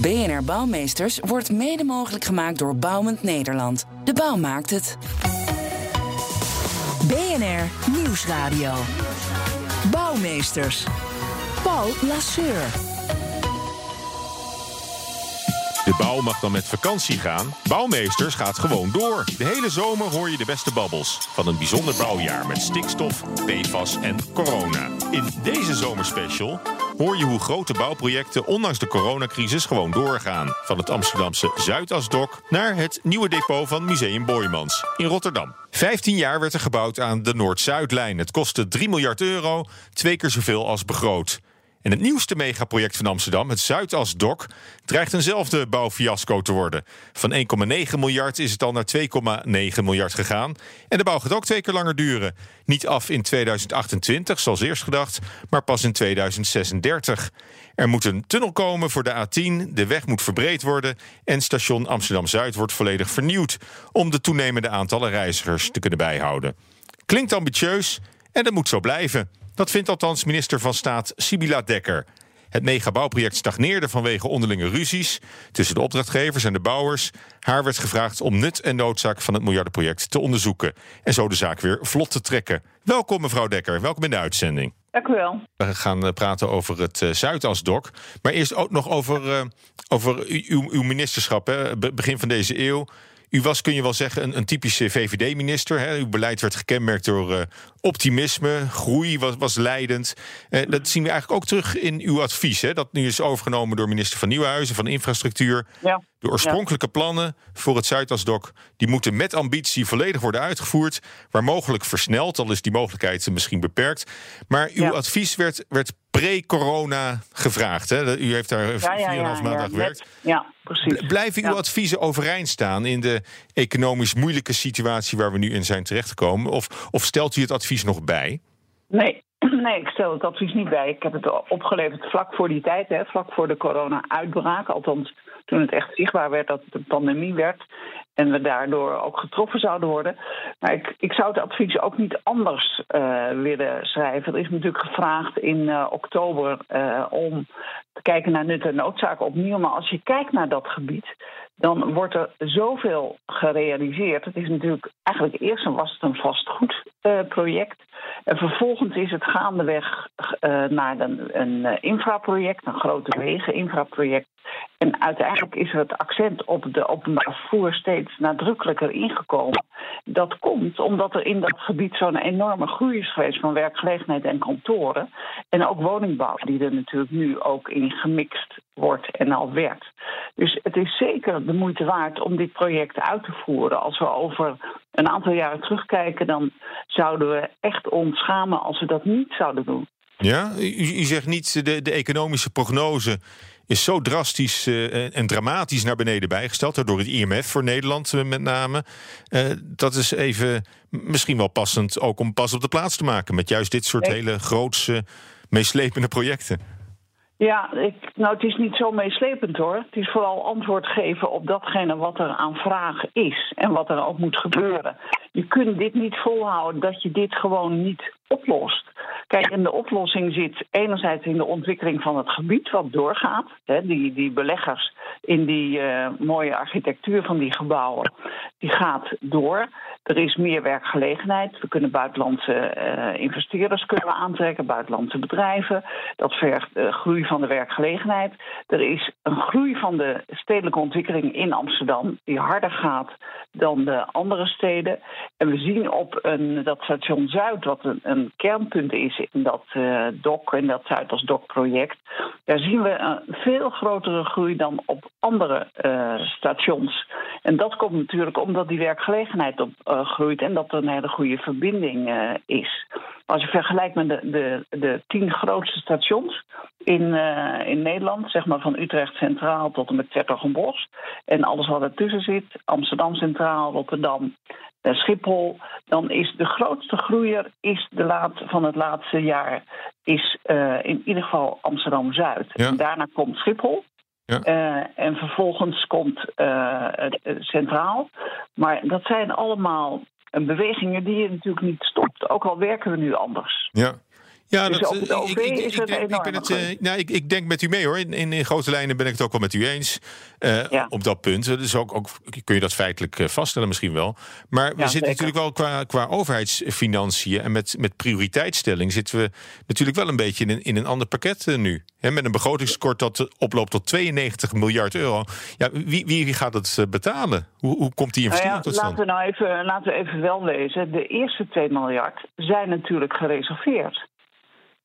BNR Bouwmeesters wordt mede mogelijk gemaakt door Bouwend Nederland. De bouw maakt het. BNR Nieuwsradio. Bouwmeesters. Paul Lasseur. De bouw mag dan met vakantie gaan. Bouwmeesters gaat gewoon door. De hele zomer hoor je de beste babbels. Van een bijzonder bouwjaar met stikstof, PFAS en corona. In deze zomerspecial hoor je hoe grote bouwprojecten ondanks de coronacrisis gewoon doorgaan. Van het Amsterdamse Zuidasdok naar het nieuwe depot van Museum Boijmans in Rotterdam. 15 jaar werd er gebouwd aan de Noord-Zuidlijn. Het kostte 3 miljard euro, twee keer zoveel als begroot. En het nieuwste megaproject van Amsterdam, het Zuidasdok, dreigt eenzelfde bouwfiasco te worden. Van 1,9 miljard is het al naar 2,9 miljard gegaan. En de bouw gaat ook twee keer langer duren. Niet af in 2028, zoals eerst gedacht, maar pas in 2036. Er moet een tunnel komen voor de A10, de weg moet verbreed worden en station Amsterdam-Zuid wordt volledig vernieuwd om de toenemende aantallen reizigers te kunnen bijhouden. Klinkt ambitieus en dat moet zo blijven. Dat vindt althans minister van Staat Sibila Dekker. Het megabouwproject stagneerde vanwege onderlinge ruzies tussen de opdrachtgevers en de bouwers. Haar werd gevraagd om nut en noodzaak van het miljardenproject te onderzoeken en zo de zaak weer vlot te trekken. Welkom mevrouw Dekker, welkom in de uitzending. Dank u wel. We gaan eh, praten over het uh, Zuidasdok. Maar eerst ook nog over, uh, over uw, uw ministerschap, hè, begin van deze eeuw. U was, kun je wel zeggen, een, een typische VVD-minister. Uw beleid werd gekenmerkt door uh, optimisme, groei was, was leidend. Uh, dat zien we eigenlijk ook terug in uw advies. Hè, dat nu is overgenomen door minister van Nieuwhuizen, van Infrastructuur. Ja. De oorspronkelijke plannen voor het Zuidasdok... die moeten met ambitie volledig worden uitgevoerd. Waar mogelijk versneld, al is die mogelijkheid misschien beperkt. Maar uw Ja. advies werd, werd pre-corona gevraagd. Hè? U heeft daar 4,5 Ja, ja, ja, aan gewerkt. Ja, precies. Bl- Blijven uw adviezen overeind staan in de economisch moeilijke situatie waar we nu in zijn terechtgekomen? Of, of stelt u het advies nog bij? Nee. nee, ik stel het advies niet bij. Ik heb het opgeleverd vlak voor die tijd, hè, vlak voor de corona-uitbraak. Althans, toen het echt zichtbaar werd dat het een pandemie werd. En we daardoor ook getroffen zouden worden. Maar ik, ik zou het advies ook niet anders eh, willen schrijven. Er is natuurlijk gevraagd in eh, oktober eh, om te kijken naar nut en noodzaak opnieuw. Maar als je kijkt naar dat gebied, dan wordt er zoveel gerealiseerd. Het is natuurlijk eigenlijk eerst was het een vastgoedproject. en vervolgens is het gaandeweg eh, naar een, een eh, infraproject, een grote wegen-infraproject. En uiteindelijk is er het accent op de openbaar vervoer steeds nadrukkelijker ingekomen. Dat komt omdat er in dat gebied zo'n enorme groei is geweest van werkgelegenheid en kantoren. En ook woningbouw, die er natuurlijk nu ook in gemixt wordt en al werkt. Dus het is zeker de moeite waard om dit project uit te voeren. Als we over een aantal jaren terugkijken, dan zouden we echt ons schamen als we dat niet zouden doen. Ja, u, u zegt niet de, de economische prognose is zo drastisch eh, en dramatisch naar beneden bijgesteld, door het IMF voor Nederland eh, met name. Eh, dat is even misschien wel passend ook om pas op de plaats te maken met juist dit soort hele grootse, meeslepende projecten. Ja, ik, nou, het is niet zo meeslepend hoor. Het is vooral antwoord geven op datgene wat er aan vraag is en wat er ook moet gebeuren. Je kunt dit niet volhouden dat je dit gewoon niet oplost. Kijk, en de oplossing zit enerzijds in de ontwikkeling van het gebied wat doorgaat. Hè, die, die beleggers in die eh, mooie architectuur van die gebouwen, die gaat door. Er is meer werkgelegenheid. We kunnen buitenlandse eh, investeerders kunnen aantrekken, buitenlandse bedrijven. Dat vergt eh, groei van de werkgelegenheid. Er is een groei van de stedelijke ontwikkeling in Amsterdam, die harder gaat dan de andere steden. En we zien op een, dat station Zuid, wat een, een kernpunt is in dat eh DOC, in dat Zuidas-DOC-project, daar zien we een veel grotere groei dan op andere eh, stations. En dat komt natuurlijk omdat die werkgelegenheid op, uh, groeit en dat er een hele goede verbinding uh, is. Als je vergelijkt met de, de, de tien grootste stations in, uh, in Nederland, zeg maar van Utrecht Centraal tot en met Zertogenbos, en alles wat ertussen zit, Amsterdam Centraal, Rotterdam, Schiphol, dan is de grootste groeier is de laat, van het laatste jaar is uh, in ieder geval Amsterdam Zuid. Ja. Daarna komt Schiphol. Ja. Uh, en vervolgens komt uh, Centraal. Maar dat zijn allemaal bewegingen die je natuurlijk niet stopt. Ook al werken we nu anders. Ja. Ja, Dus dat, op het OV ik, ik, is ik, het ik ben het, eh, nou, ik, ik denk met u mee hoor. In, in, in grote lijnen ben ik het ook wel met u eens. eh, Ja. Op dat punt. Dus ook, ook kun je dat feitelijk eh, vaststellen misschien wel. Maar we Ja, zitten zeker. natuurlijk wel qua, qua overheidsfinanciën en met, met prioriteitsstelling zitten we natuurlijk wel een beetje in een, in een ander pakket eh, nu. Hè, met een begrotingskort dat eh, oploopt tot 92 miljard euro. Ja, wie, wie, wie gaat dat eh, betalen? Hoe, hoe komt die Nou investering ja, tot stand? laten we nou even, laten we even wel wezen. De eerste 2 miljard zijn natuurlijk gereserveerd.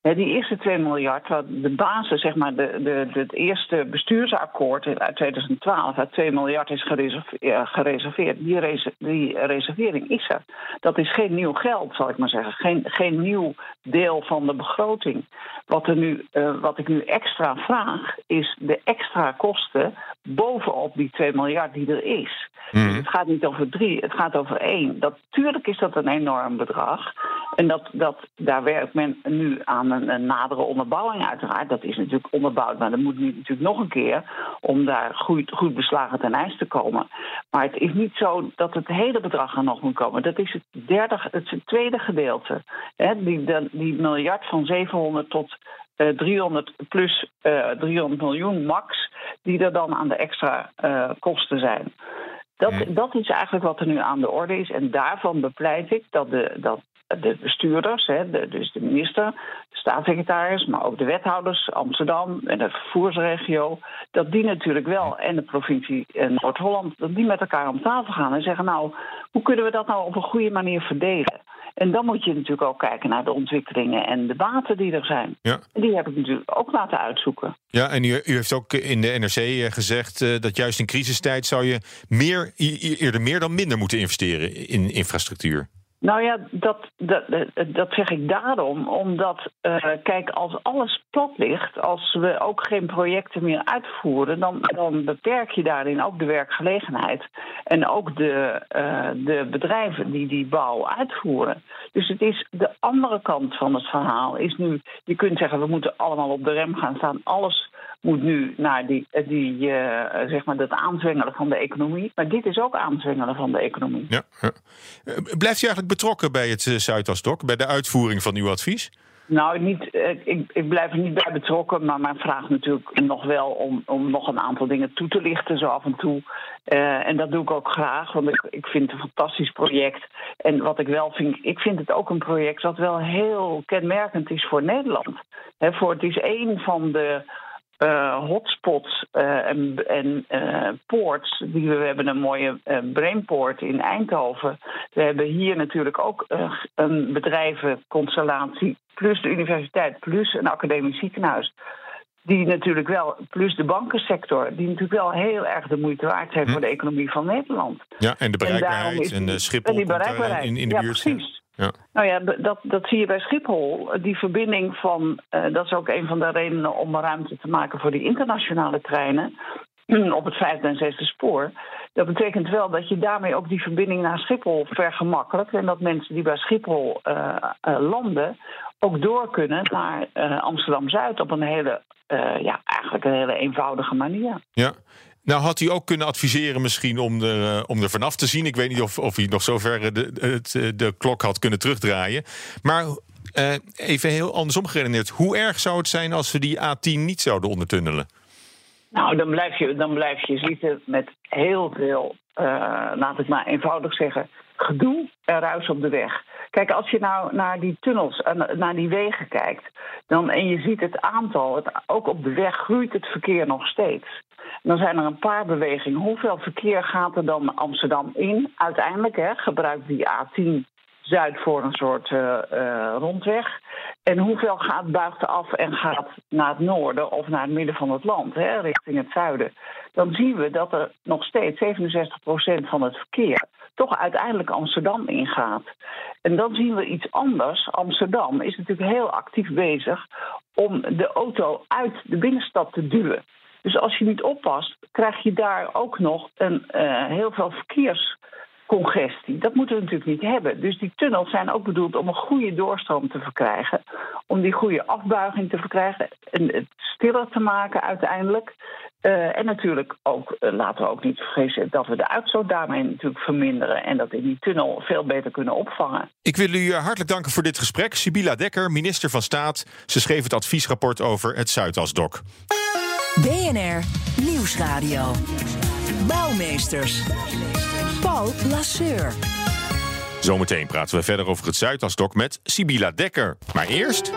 Die eerste 2 miljard, wat de basis, zeg maar, de, de, het eerste bestuursakkoord uit 2012, uit 2 miljard is gereserve- gereserveerd. Die, res- die reservering is er. Dat is geen nieuw geld, zal ik maar zeggen. Geen, geen nieuw deel van de begroting. Wat, er nu, eh, wat ik nu extra vraag, is de extra kosten bovenop die 2 miljard die er is. Dus het gaat niet over drie, het gaat over één. Dat, tuurlijk is dat een enorm bedrag. En dat, dat, daar werkt men nu aan een, een nadere onderbouwing uiteraard. Dat is natuurlijk onderbouwd, maar dat moet nu natuurlijk nog een keer... om daar goed, goed beslagen ten ijs te komen. Maar het is niet zo dat het hele bedrag er nog moet komen. Dat is het, derde, het, is het tweede gedeelte. Hè, die, de- die miljard van 700 tot eh, 300 plus eh 300 miljoen max... die er dan aan de extra eh, kosten zijn. Dat, dat is eigenlijk wat er nu aan de orde is. En daarvan bepleit ik dat de, dat de bestuurders, hè, de, dus de minister, de staatssecretaris, maar ook de wethouders Amsterdam en de vervoersregio, dat die natuurlijk wel en de provincie Noord-Holland, dat die met elkaar om tafel gaan en zeggen: Nou, hoe kunnen we dat nou op een goede manier verdelen? En dan moet je natuurlijk ook kijken naar de ontwikkelingen en de baten die er zijn. Ja. En die heb ik natuurlijk ook laten uitzoeken. Ja, en u, u heeft ook in de NRC eh, gezegd eh, dat juist in crisistijd zou je meer, eerder meer dan minder moeten investeren in infrastructuur. Nou ja, dat, dat, dat- zeg ik daarom. Omdat, eh, kijk, als alles plat ligt, als we ook geen projecten meer uitvoeren, dan, dan beperk je daarin ook de werkgelegenheid. En ook de, eh, de bedrijven die die bouw uitvoeren. Dus het is de andere kant van het verhaal. Is nu, je kunt zeggen, we moeten allemaal op de rem gaan staan. Alles moet nu naar die, die, eh, zeg maar dat aanzwengelen van de economie. Maar dit is ook aanzwengelen van de economie. Ja, ja. Eh, Blijft u eigenlijk betrokken bij het eh, Zuidasdok, bij de uitvoering van uw advies? Nou, niet, eh, ik, ik blijf er niet bij betrokken, maar men vraagt natuurlijk nog wel om, om nog een aantal dingen toe te lichten, zo af en toe. Eh, en dat doe ik ook graag, want ik, ik vind het een fantastisch project. En wat ik wel vind, ik vind het ook een project dat wel heel kenmerkend is voor Nederland. Hè, voor, het is een van de eh, hotspots eh, en, en eh, poorts. Die we, we hebben een mooie brainport in Eindhoven. We hebben hier natuurlijk ook een bedrijvenconstellatie, plus de universiteit, plus een academisch ziekenhuis. Die natuurlijk wel, plus de bankensector, die natuurlijk wel heel erg de moeite waard zijn voor de economie van Nederland. Ja, en de bereikbaarheid en, die- de Schiphol en die bereikbaarheid. in, in de Ja, buurt. precies. Ja. Nou ja, dat, dat zie je bij Schiphol. Die verbinding van, eh, dat is ook een van de redenen om ruimte te maken voor die internationale treinen op het vijfde en zesde spoor. Dat betekent wel dat je daarmee ook die verbinding naar Schiphol vergemakkelijkt. En dat mensen die bij Schiphol eh, eh, landen ook door kunnen naar eh, Amsterdam-Zuid op een hele, ja, eigenlijk een hele eenvoudige manier. Ja. Nou had u ook kunnen adviseren misschien om er, eh, om er vanaf te zien. Ik weet niet of, of u nog zover de, de, het, eh, de klok had kunnen terugdraaien. Maar eh, even heel andersom geredeneerd. Hoe erg zou het zijn als we die A10 niet zouden ondertunnelen? Nou, dan blijf je, dan blijf je zitten met heel veel, eh, laat ik maar eenvoudig zeggen, gedoe en ruis op de weg. Kijk, als je nou naar die tunnels naar die wegen kijkt, dan, en je ziet het aantal, het, ook op de weg groeit het verkeer nog steeds. Dan zijn er een paar bewegingen. Hoeveel verkeer gaat er dan Amsterdam in? Uiteindelijk hè, gebruikt die A10 Zuid voor een soort eh, eh, rondweg. En hoeveel gaat buigt af en gaat naar het noorden of naar het midden van het land, hè, richting het zuiden. dan zien we dat er nog steeds 67% van het verkeer toch uiteindelijk Amsterdam ingaat. En dan zien we iets anders. Amsterdam is natuurlijk heel actief bezig om de auto uit de binnenstad te duwen. Dus als je niet oppast, krijg je daar ook nog een, uh, heel veel verkeers congestie. Dat moeten we natuurlijk niet hebben. Dus die tunnels zijn ook bedoeld om een goede doorstroom te verkrijgen. Om die goede afbuiging te verkrijgen en het stiller te maken uiteindelijk. Uh, en natuurlijk ook, uh, laten we ook niet vergeten dat we de uitstoot daarmee natuurlijk verminderen. En dat in die tunnel veel beter kunnen opvangen. Ik wil u eh, hartelijk danken voor dit gesprek. Sibila Dekker, minister van Staat. Ze schreef het adviesrapport over het Zuidasdok. BNR Nieuwsradio. Bouwmeesters. Paul Lasseur. Zometeen praten we verder over het Zuidasdok met Sibila Dekker. Maar eerst...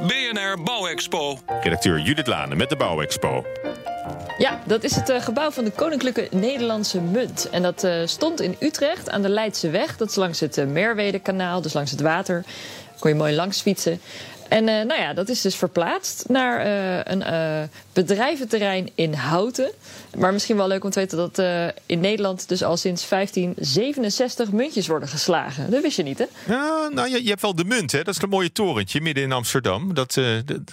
BNR Bouwexpo. Redacteur Judith Lane met de Bouwexpo. Ja, dat is het uh, gebouw van de Koninklijke Nederlandse Munt. En dat uh, stond in Utrecht aan de Leidse Weg. Dat is langs het uh, Merwedekanaal, dus langs het water. Kon je mooi langs fietsen. En uh, nou ja, dat is dus verplaatst naar uh, een uh, bedrijventerrein in Houten. Maar misschien wel leuk om te weten dat in Nederland dus al sinds 1567 muntjes worden geslagen. Dat wist je niet, hè? Ja, nou, je, je hebt wel de munt, hè? Dat is een mooie torentje midden in Amsterdam. Dat,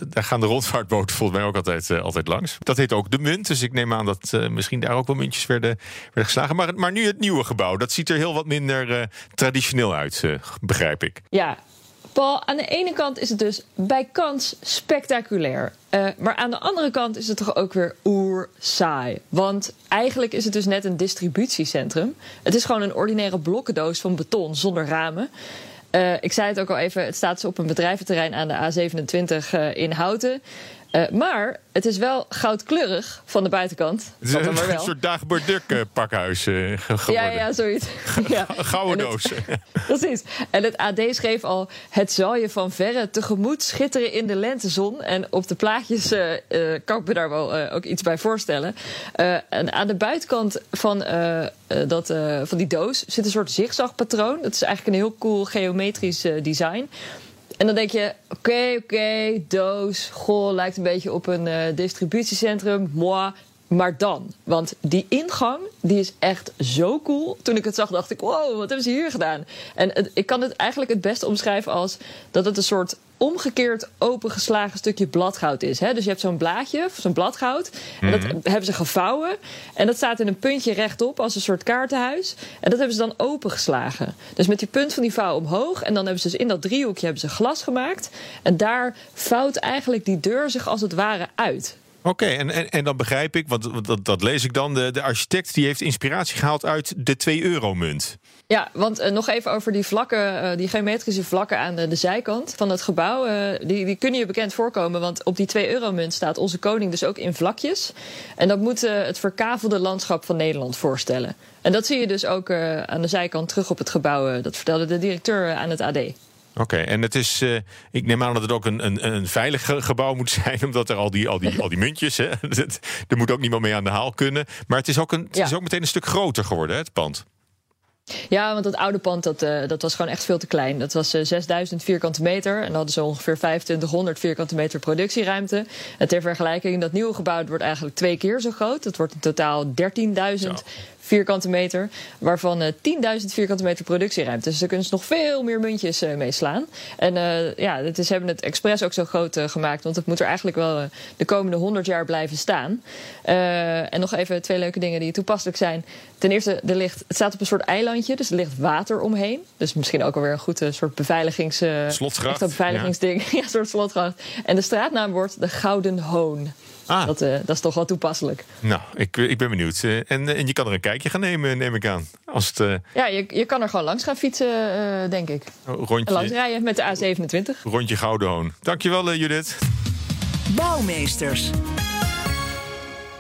daar gaan de rondvaartboten volgens mij ook altijd, altijd langs. Dat heet ook de munt, dus ik neem aan dat misschien daar ook wel muntjes werden, werden geslagen. Maar, maar nu het nieuwe gebouw, dat ziet er heel wat minder traditioneel uit, begrijp ik. Ja, Paul, aan de ene kant is het dus bij kans spectaculair. Uh, maar aan de andere kant is het toch ook weer oer saai. Want eigenlijk is het dus net een distributiecentrum. Het is gewoon een ordinaire blokkendoos van beton zonder ramen. Uh, ik zei het ook al even, het staat op een bedrijventerrein aan de A27 uh, in Houten. Uh, maar het is wel goudkleurig van de buitenkant. Het is een, maar wel. een soort Dagobert Duck uh, pakhuis uh, geworden. Ja, ja, zoiets. ja. Gouden doos. Precies. En het AD schreef al... het zal je van verre tegemoet schitteren in de lentezon. En op de plaatjes kan ik me daar wel ook iets bij voorstellen. en aan de buitenkant van, dat, van die doos zit een soort zigzagpatroon. Dat is eigenlijk een heel cool geometrisch design... En dan denk je, oké, oké, doos, goh, lijkt een beetje op een uh, distributiecentrum, moi. Maar dan, want die ingang, die is echt zo cool. Toen ik het zag, dacht ik, wow, wat hebben ze hier gedaan? En ik kan het eigenlijk het beste omschrijven als dat het een soort omgekeerd opengeslagen stukje bladgoud is. Hè? Dus je hebt zo'n blaadje, zo'n bladgoud. En dat hebben ze gevouwen. En dat staat in een puntje rechtop als een soort kaartenhuis. En dat hebben ze dan opengeslagen. Dus met die punt van die vouw omhoog. En dan hebben ze dus in dat driehoekje hebben ze glas gemaakt. En daar vouwt eigenlijk die deur zich als het ware uit. Oké, okay, en, en, en dan begrijp ik, want dat, dat lees ik dan. De, de architect die heeft inspiratie gehaald uit de 2-euro-munt. Ja, want uh, nog even over die vlakken, uh, die geometrische vlakken aan de, de zijkant van het gebouw. Uh, die, die kunnen je bekend voorkomen, want op die 2-euro-munt staat onze koning dus ook in vlakjes. En dat moet het verkavelde landschap van Nederland voorstellen. En dat zie je dus ook aan de zijkant terug op het gebouw. dat vertelde de directeur aan het AD. Oké, okay, en het is, uh, ik neem aan dat het ook een, een, een veilig gebouw moet zijn, omdat er al die, al die, al die muntjes, hè, er moet ook niemand mee aan de haal kunnen. Maar het is ook, een, het ja. is ook meteen een stuk groter geworden, hè, het pand. Ja, want dat oude pand dat, uh, dat was gewoon echt veel te klein. Dat was uh, 6000 vierkante meter. En dan hadden ze ongeveer 2500 vierkante meter productieruimte. En ter vergelijking, dat nieuwe gebouw wordt eigenlijk twee keer zo groot. Dat wordt in totaal 13.000 vierkante meter. Waarvan uh, 10.000 vierkante meter productieruimte. Dus daar kunnen ze nog veel meer muntjes uh, mee slaan. En uh, ja, het is, ze hebben het expres ook zo groot uh, gemaakt. Want het moet er eigenlijk wel de komende 100 jaar blijven staan. en nog even twee leuke dingen die toepasselijk zijn. Ten eerste, er ligt, het staat op een soort eilandje. Dus er ligt water omheen. Dus misschien ook alweer een goed soort beveiligings... Slotgracht. beveiligingsding. Ja. soort slotgracht. En de straatnaam wordt de Gouden Hoon. Ah. Dat, uh, dat, is toch wel toepasselijk. Nou, ik, ik ben benieuwd. Uh, en, en je kan er een kijkje gaan nemen, neem ik aan. Als het, uh... Ja, je, je kan er gewoon langs gaan fietsen, denk ik. Rondje, langs rijden met de A27. Rondje Goudenhoon. Dankjewel, Judith. Bouwmeesters.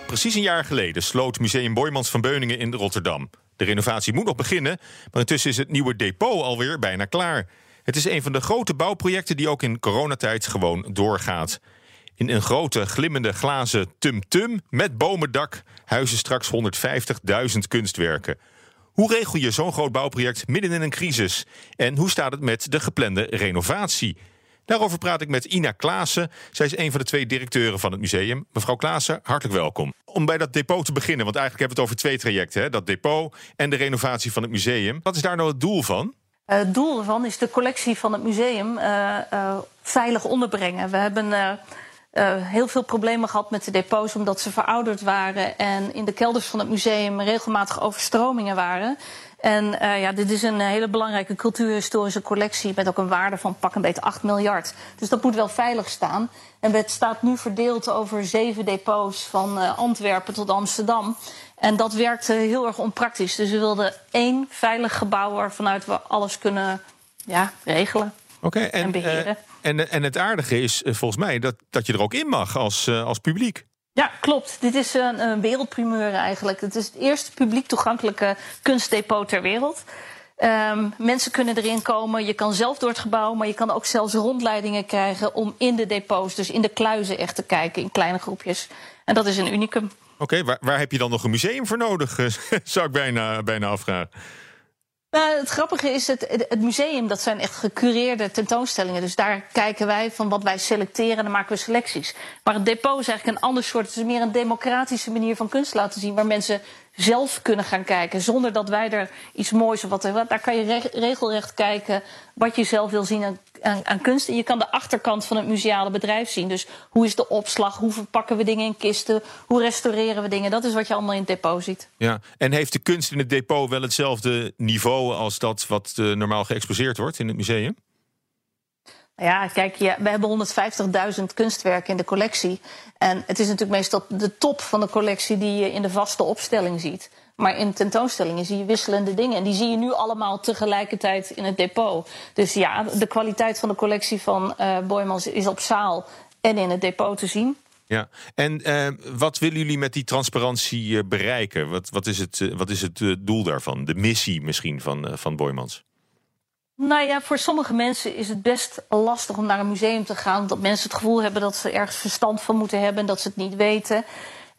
Precies een jaar geleden sloot Museum Boymans van Beuningen in Rotterdam. De renovatie moet nog beginnen, maar intussen is het nieuwe depot alweer bijna klaar. Het is een van de grote bouwprojecten die ook in coronatijd gewoon doorgaat. In een grote glimmende glazen tum-tum met bomendak huizen straks 150.000 kunstwerken. Hoe regel je zo'n groot bouwproject midden in een crisis? En hoe staat het met de geplande renovatie? Daarover praat ik met Ina Klaassen. Zij is een van de twee directeuren van het museum. Mevrouw Klaassen, hartelijk welkom. Om bij dat depot te beginnen, want eigenlijk hebben we het over twee trajecten: hè? dat depot en de renovatie van het museum. Wat is daar nou het doel van? Uh, het doel ervan is de collectie van het museum uh, uh, veilig onderbrengen. We hebben heel veel problemen gehad met de depots omdat ze verouderd waren en in de kelders van het museum regelmatig overstromingen waren. En uh, ja, dit is een hele belangrijke cultuurhistorische collectie met ook een waarde van pak een beetje 8 miljard. Dus dat moet wel veilig staan. En het staat nu verdeeld over zeven depots van uh, Antwerpen tot Amsterdam. En dat werkt heel erg onpraktisch. Dus we wilden één veilig gebouw waarvanuit we alles kunnen ja, regelen okay, en. Uh, en, en het aardige is volgens mij dat, dat je er ook in mag als, als publiek. Ja, klopt. Dit is een, een wereldprimeur eigenlijk. Het is het eerste publiek toegankelijke kunstdepot ter wereld. Um, mensen kunnen erin komen. Je kan zelf door het gebouw, maar je kan ook zelfs rondleidingen krijgen om in de depots, dus in de kluizen echt te kijken in kleine groepjes. En dat is een unicum. Oké, okay, waar, waar, heb je dan nog een museum voor nodig? Zou ik bijna, bijna afvragen. Nou, het grappige is, het, het museum, dat zijn echt gecureerde tentoonstellingen. Dus daar kijken wij van wat wij selecteren en dan maken we selecties. Maar het depot is eigenlijk een ander soort. Het is meer een democratische manier van kunst laten zien. Waar mensen zelf kunnen gaan kijken. Zonder dat wij er iets moois of wat. Daar kan je regelrecht kijken wat je zelf wil zien aan, aan, kunst. En je kan de achterkant van het museale bedrijf zien. Dus hoe is de opslag? Hoe verpakken we dingen in kisten? Hoe restaureren we dingen? Dat is wat je allemaal in het depot ziet. Ja, en heeft de kunst in het depot wel hetzelfde niveau als dat wat uh, normaal geëxposeerd wordt in het museum? Ja, kijk, ja, we hebben 150.000 kunstwerken in de collectie. En het is natuurlijk meestal de top van de collectie die je in de vaste opstelling ziet. Maar in tentoonstellingen zie je wisselende dingen. En die zie je nu allemaal tegelijkertijd in het depot. Dus ja, de kwaliteit van de collectie van uh, Boymans is op zaal en in het depot te zien. Ja, en uh, wat willen jullie met die transparantie uh, bereiken? Wat, wat, is het, wat is het doel daarvan? De missie misschien van, van Boymans? Nou ja, voor sommige mensen is het best lastig om naar een museum te gaan. Dat mensen het gevoel hebben dat ze ergens verstand van moeten hebben en dat ze het niet weten.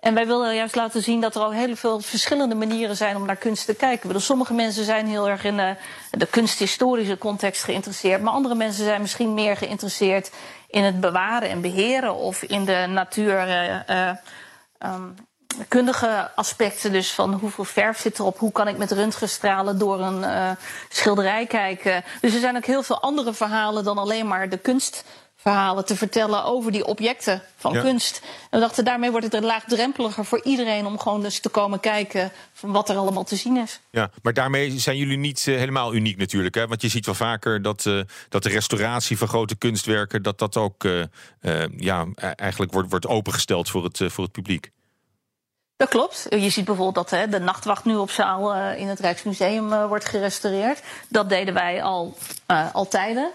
En wij willen juist laten zien dat er al heel veel verschillende manieren zijn om naar kunst te kijken. Bedoel, sommige mensen zijn heel erg in de, de kunsthistorische context geïnteresseerd. Maar andere mensen zijn misschien meer geïnteresseerd in het bewaren en beheren of in de natuur. Uh, um, kundige aspecten, dus van hoeveel verf zit erop, hoe kan ik met röntgenstralen door een uh, schilderij kijken. Dus er zijn ook heel veel andere verhalen dan alleen maar de kunstverhalen te vertellen over die objecten van ja. kunst. En we dachten, daarmee wordt het er laagdrempeliger voor iedereen om gewoon dus te komen kijken van wat er allemaal te zien is. Ja, maar daarmee zijn jullie niet uh, helemaal uniek natuurlijk. Hè? Want je ziet wel vaker dat, uh, dat de restauratie van grote kunstwerken, dat dat ook ja, eigenlijk wordt, wordt opengesteld voor het, voor het publiek. Dat klopt. Je ziet bijvoorbeeld dat hè, de nachtwacht nu op zaal uh, in het Rijksmuseum uh, wordt gerestaureerd. Dat deden wij al, uh, al tijden.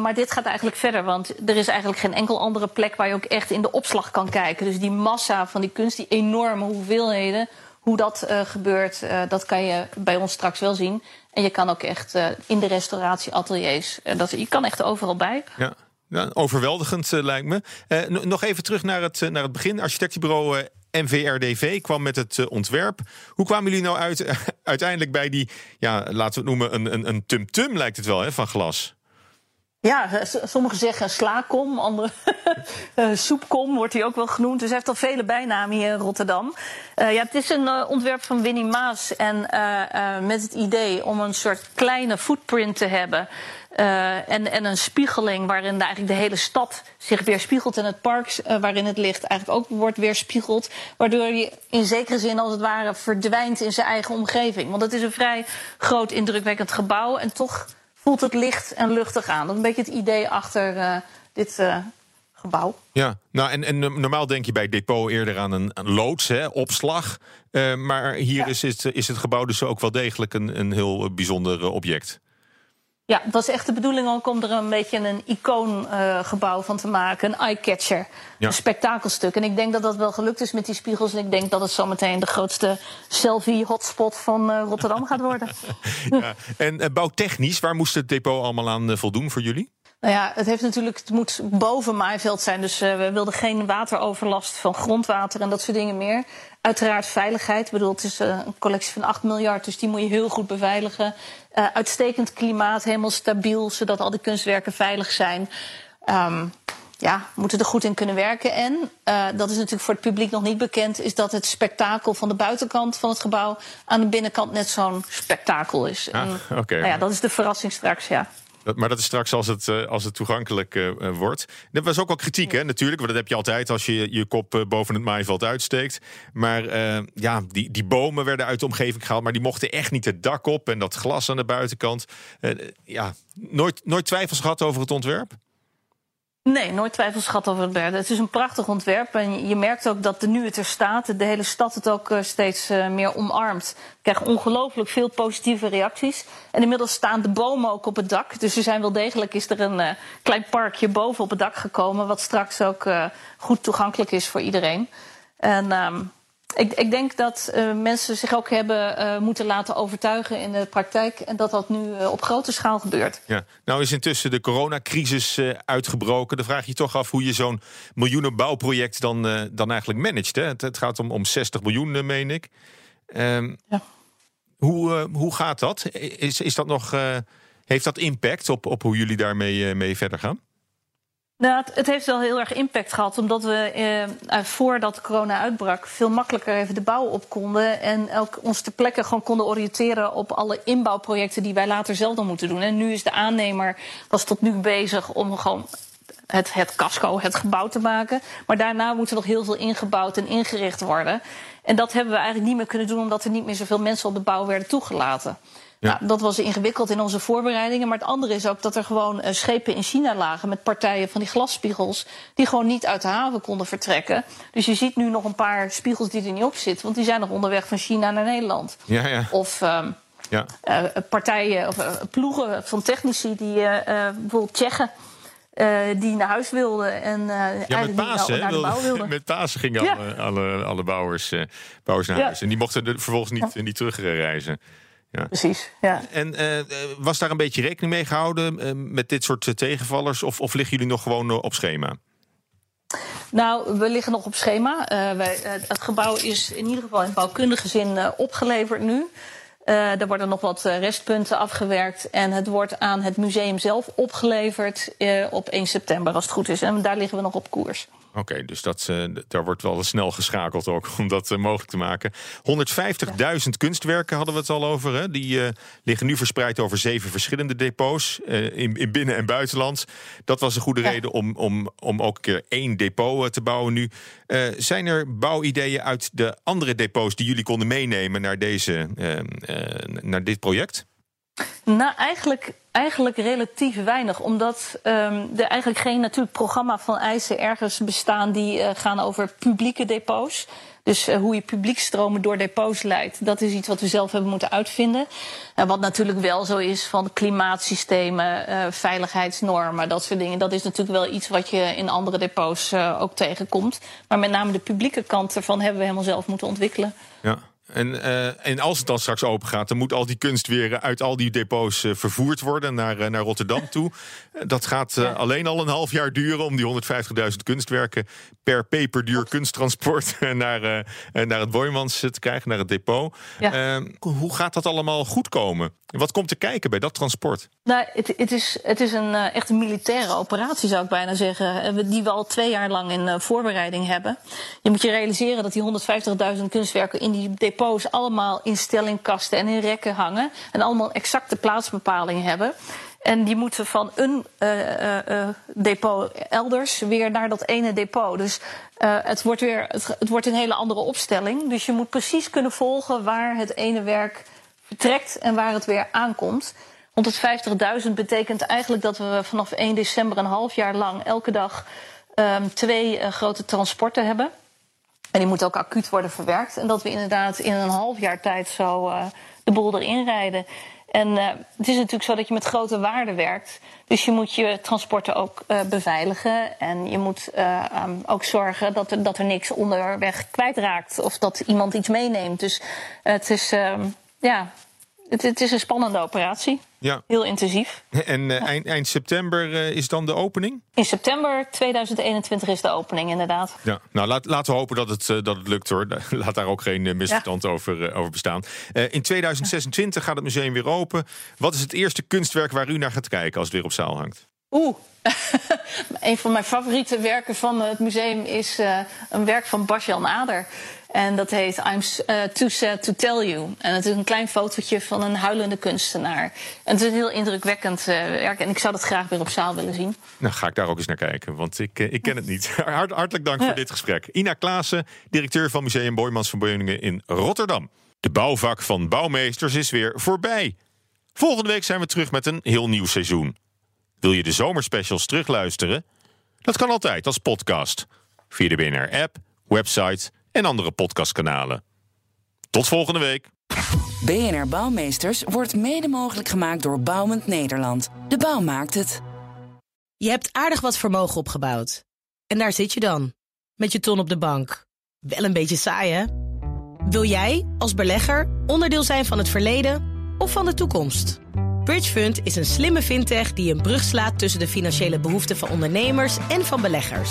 maar dit gaat eigenlijk verder, want er is eigenlijk geen enkel andere plek waar je ook echt in de opslag kan kijken. Dus die massa van die kunst, die enorme hoeveelheden, hoe dat gebeurt, dat kan je bij ons straks wel zien. En je kan ook echt in de restauratieateliers, dat, je kan echt overal bij. Ja. Ja, overweldigend lijkt me. nog even terug naar het, naar het begin. Architectenbureau NVRDV kwam met het uh, ontwerp. Hoe kwamen jullie nou uit, uiteindelijk bij die, ja, laten we het noemen, een, een, een tum-tum lijkt het wel, hè, van glas? Ja, sommigen zeggen slaakom, anderen uh, soepkom wordt hij ook wel genoemd. Dus hij heeft al vele bijnamen hier in Rotterdam. Uh, ja, het is een ontwerp van Winnie Maas en met het idee om een soort kleine footprint te hebben. en, en een spiegeling waarin eigenlijk de hele stad zich weerspiegelt en het park waarin het ligt eigenlijk ook wordt weerspiegeld. Waardoor je in zekere zin als het ware verdwijnt in zijn eigen omgeving. Want het is een vrij groot indrukwekkend gebouw en toch voelt het licht en luchtig aan. Dat is een beetje het idee achter uh, dit uh, gebouw. Ja, nou en, en normaal denk je bij depot eerder aan een, een loods, hè, opslag. Uh, maar hier ja. is, het, is het gebouw dus ook wel degelijk een, een heel bijzonder object. Ja, het was echt de bedoeling ook om er een beetje een icoongebouw uh, van te maken. Een eye-catcher. Ja. Een spektakelstuk. En ik denk dat dat wel gelukt is met die spiegels. En ik denk dat het zometeen de grootste selfie-hotspot van uh, Rotterdam gaat worden. ja. En uh, bouwtechnisch, waar moest het depot allemaal aan voldoen voor jullie? Nou ja, het, heeft natuurlijk, het moet boven maaiveld zijn. Dus uh, we wilden geen wateroverlast van grondwater en dat soort dingen meer. Uiteraard veiligheid. Ik bedoel, het is uh, een collectie van 8 miljard, dus die moet je heel goed beveiligen. Uh, uitstekend klimaat, helemaal stabiel, zodat al die kunstwerken veilig zijn. ehm, ja, moeten er goed in kunnen werken. En uh, dat is natuurlijk voor het publiek nog niet bekend, is dat het spektakel van de buitenkant van het gebouw aan de binnenkant net zo'n spektakel is. Ah, Oké. Nou ja, dat is de verrassing straks, ja. Dat, maar dat is straks als het, uh, als het toegankelijk uh, wordt. Er was ook al kritiek, hè, natuurlijk. Want dat heb je altijd als je je kop boven het maaiveld uitsteekt. Maar ja, die, die bomen werden uit de omgeving gehaald. Maar die mochten echt niet het dak op. En dat glas aan de buitenkant. ja, nooit, nooit twijfels gehad over het ontwerp? Nee, nooit twijfels gehad over het berg. Het is een prachtig ontwerp. En je merkt ook dat de nu het er staat, de hele stad het ook steeds meer omarmt. We krijgen ongelooflijk veel positieve reacties. En inmiddels staan de bomen ook op het dak. Dus er zijn wel degelijk is er een uh, klein parkje boven op het dak gekomen. Wat straks ook goed toegankelijk is voor iedereen. En um, ik, ik, denk dat uh, mensen zich ook hebben uh, moeten laten overtuigen in de praktijk. En dat dat nu uh, op grote schaal gebeurt. Ja. Nou is intussen de coronacrisis uitgebroken. Dan vraag je je toch af hoe je zo'n miljoenen bouwproject dan, dan eigenlijk managt. Hè? Het, het, gaat om, om 60 miljoen, meen ik. Um, ja. hoe, hoe gaat dat? Is, is dat nog, heeft dat impact op, op hoe jullie daarmee mee verder gaan? Nou, het, heeft wel heel erg impact gehad, omdat we eh, voordat corona uitbrak veel makkelijker even de bouw op konden en ook ons ter plekke gewoon konden oriënteren op alle inbouwprojecten die wij later zelf dan moeten doen. En nu is de aannemer was tot nu bezig om gewoon het, het casco, het gebouw te maken, maar daarna moet er nog heel veel ingebouwd en ingericht worden. En dat hebben we eigenlijk niet meer kunnen doen, omdat er niet meer zoveel mensen op de bouw werden toegelaten. Ja. Nou, dat was ingewikkeld in onze voorbereidingen. Maar het andere is ook dat er gewoon uh, schepen in China lagen met partijen van die glasspiegels. die gewoon niet uit de haven konden vertrekken. Dus je ziet nu nog een paar spiegels die er niet op zitten. Want die zijn nog onderweg van China naar Nederland. Ja, ja. Of. Um, ja. Uh, partijen of uh, ploegen van technici die bijvoorbeeld Tsjechen. die naar huis wilden en ja, met Pasen, naar, naar de bouw wilden. Met Pasen gingen ja. alle, alle, alle bouwers, bouwers naar huis. En die mochten er vervolgens niet, niet terugreizen. Ja. Precies, ja. En uh, was daar een beetje rekening mee gehouden uh, met dit soort tegenvallers? Of, of liggen jullie nog gewoon op schema? Nou, we liggen nog op schema. Uh, wij, het gebouw is in ieder geval in bouwkundige zin opgeleverd nu. er worden nog wat restpunten afgewerkt. En het wordt aan het museum zelf opgeleverd op 1 september, als het goed is. En daar liggen we nog op koers. Oké, dus dat, uh, daar wordt wel snel geschakeld ook om dat uh, mogelijk te maken. 150.000 kunstwerken hadden we het al over. Hè? Die uh, liggen nu verspreid over zeven verschillende depots in, in, binnen- en buitenland. Dat was een goede ja. reden om, om, om ook een keer één depot te bouwen nu. zijn er bouwideeën uit de andere depots die jullie konden meenemen naar, deze, naar dit project? Nou, eigenlijk, eigenlijk relatief weinig. Omdat um, er eigenlijk geen natuurlijk programma van eisen ergens bestaan die uh, gaan over publieke depots. Dus uh, hoe je publiekstromen door depots leidt, dat is iets wat we zelf hebben moeten uitvinden. En wat natuurlijk wel zo is van klimaatsystemen, uh, veiligheidsnormen, dat soort dingen. Dat is natuurlijk wel iets wat je in andere depots ook tegenkomt. Maar met name de publieke kant ervan hebben we helemaal zelf moeten ontwikkelen. Ja. En, uh, en als het dan straks open gaat, dan moet al die kunst weer uit al die depots uh, vervoerd worden naar, uh, naar Rotterdam toe. dat gaat ja. alleen al een half jaar duren om die 150.000 kunstwerken per peperduur kunsttransport naar, naar het Boymans te krijgen, naar het depot. Ja. Ehm, hoe gaat dat allemaal goed komen? Wat komt te kijken bij dat transport? Nou, het, het is, het is een echt een militaire operatie, zou ik bijna zeggen. Die we al twee jaar lang in voorbereiding hebben. Je moet je realiseren dat die 150.000 kunstwerken in die depots depots allemaal in stellingkasten en in rekken hangen. En allemaal exacte plaatsbepaling hebben. En die moeten van een uh, uh, depot elders weer naar dat ene depot. Dus het, wordt weer, het, wordt een hele andere opstelling. Dus je moet precies kunnen volgen waar het ene werk vertrekt en waar het weer aankomt. 150.000 betekent eigenlijk dat we vanaf 1 december een half jaar lang elke dag um, twee grote transporten hebben. En die moet ook acuut worden verwerkt. En dat we inderdaad in een half jaar tijd zo uh, de boel erin rijden. En uh, het is natuurlijk zo dat je met grote waarden werkt. Dus je moet je transporten ook uh, beveiligen. En je moet um, ook zorgen dat er, dat er niks onderweg kwijtraakt. Of dat iemand iets meeneemt. Dus het is, um, ja, het, het, is een spannende operatie. Ja. Heel intensief. En uh, eind, eind, september uh, is dan de opening? In september 2021 is de opening, inderdaad. Ja, nou laat, laten we hopen dat het, uh, dat het lukt hoor. Laat daar ook geen misverstand ja. over, over bestaan. in 2026 gaat het museum weer open. Wat is het eerste kunstwerk waar u naar gaat kijken als het weer op zaal hangt? Oeh. een van mijn favoriete werken van het museum is een werk van Bas-Jan Ader. En dat heet I'm uh, Too Sad to Tell You. En het is een klein fotootje van een huilende kunstenaar. En het is een heel indrukwekkend uh, werk. En ik zou dat graag weer op zaal willen zien. Nou, ga ik daar ook eens naar kijken, want ik, uh, ik ken het niet. Hart, hartelijk dank voor dit gesprek. Ina Klaassen, directeur van Museum Boymans van Beuningen in Rotterdam. De bouwvak van bouwmeesters is weer voorbij. Volgende week zijn we terug met een heel nieuw seizoen. Wil je de zomerspecials terugluisteren? Dat kan altijd als podcast. Via de BNR-app, website en andere podcastkanalen. Tot volgende week. BNR Bouwmeesters wordt mede mogelijk gemaakt door Bouwend Nederland. De bouw maakt het. Je hebt aardig wat vermogen opgebouwd. En daar zit je dan, met je ton op de bank. Wel een beetje saai, hè? Wil jij, als belegger, onderdeel zijn van het verleden of van de toekomst? Bridgefund is een slimme fintech die een brug slaat tussen de financiële behoeften van ondernemers en van beleggers.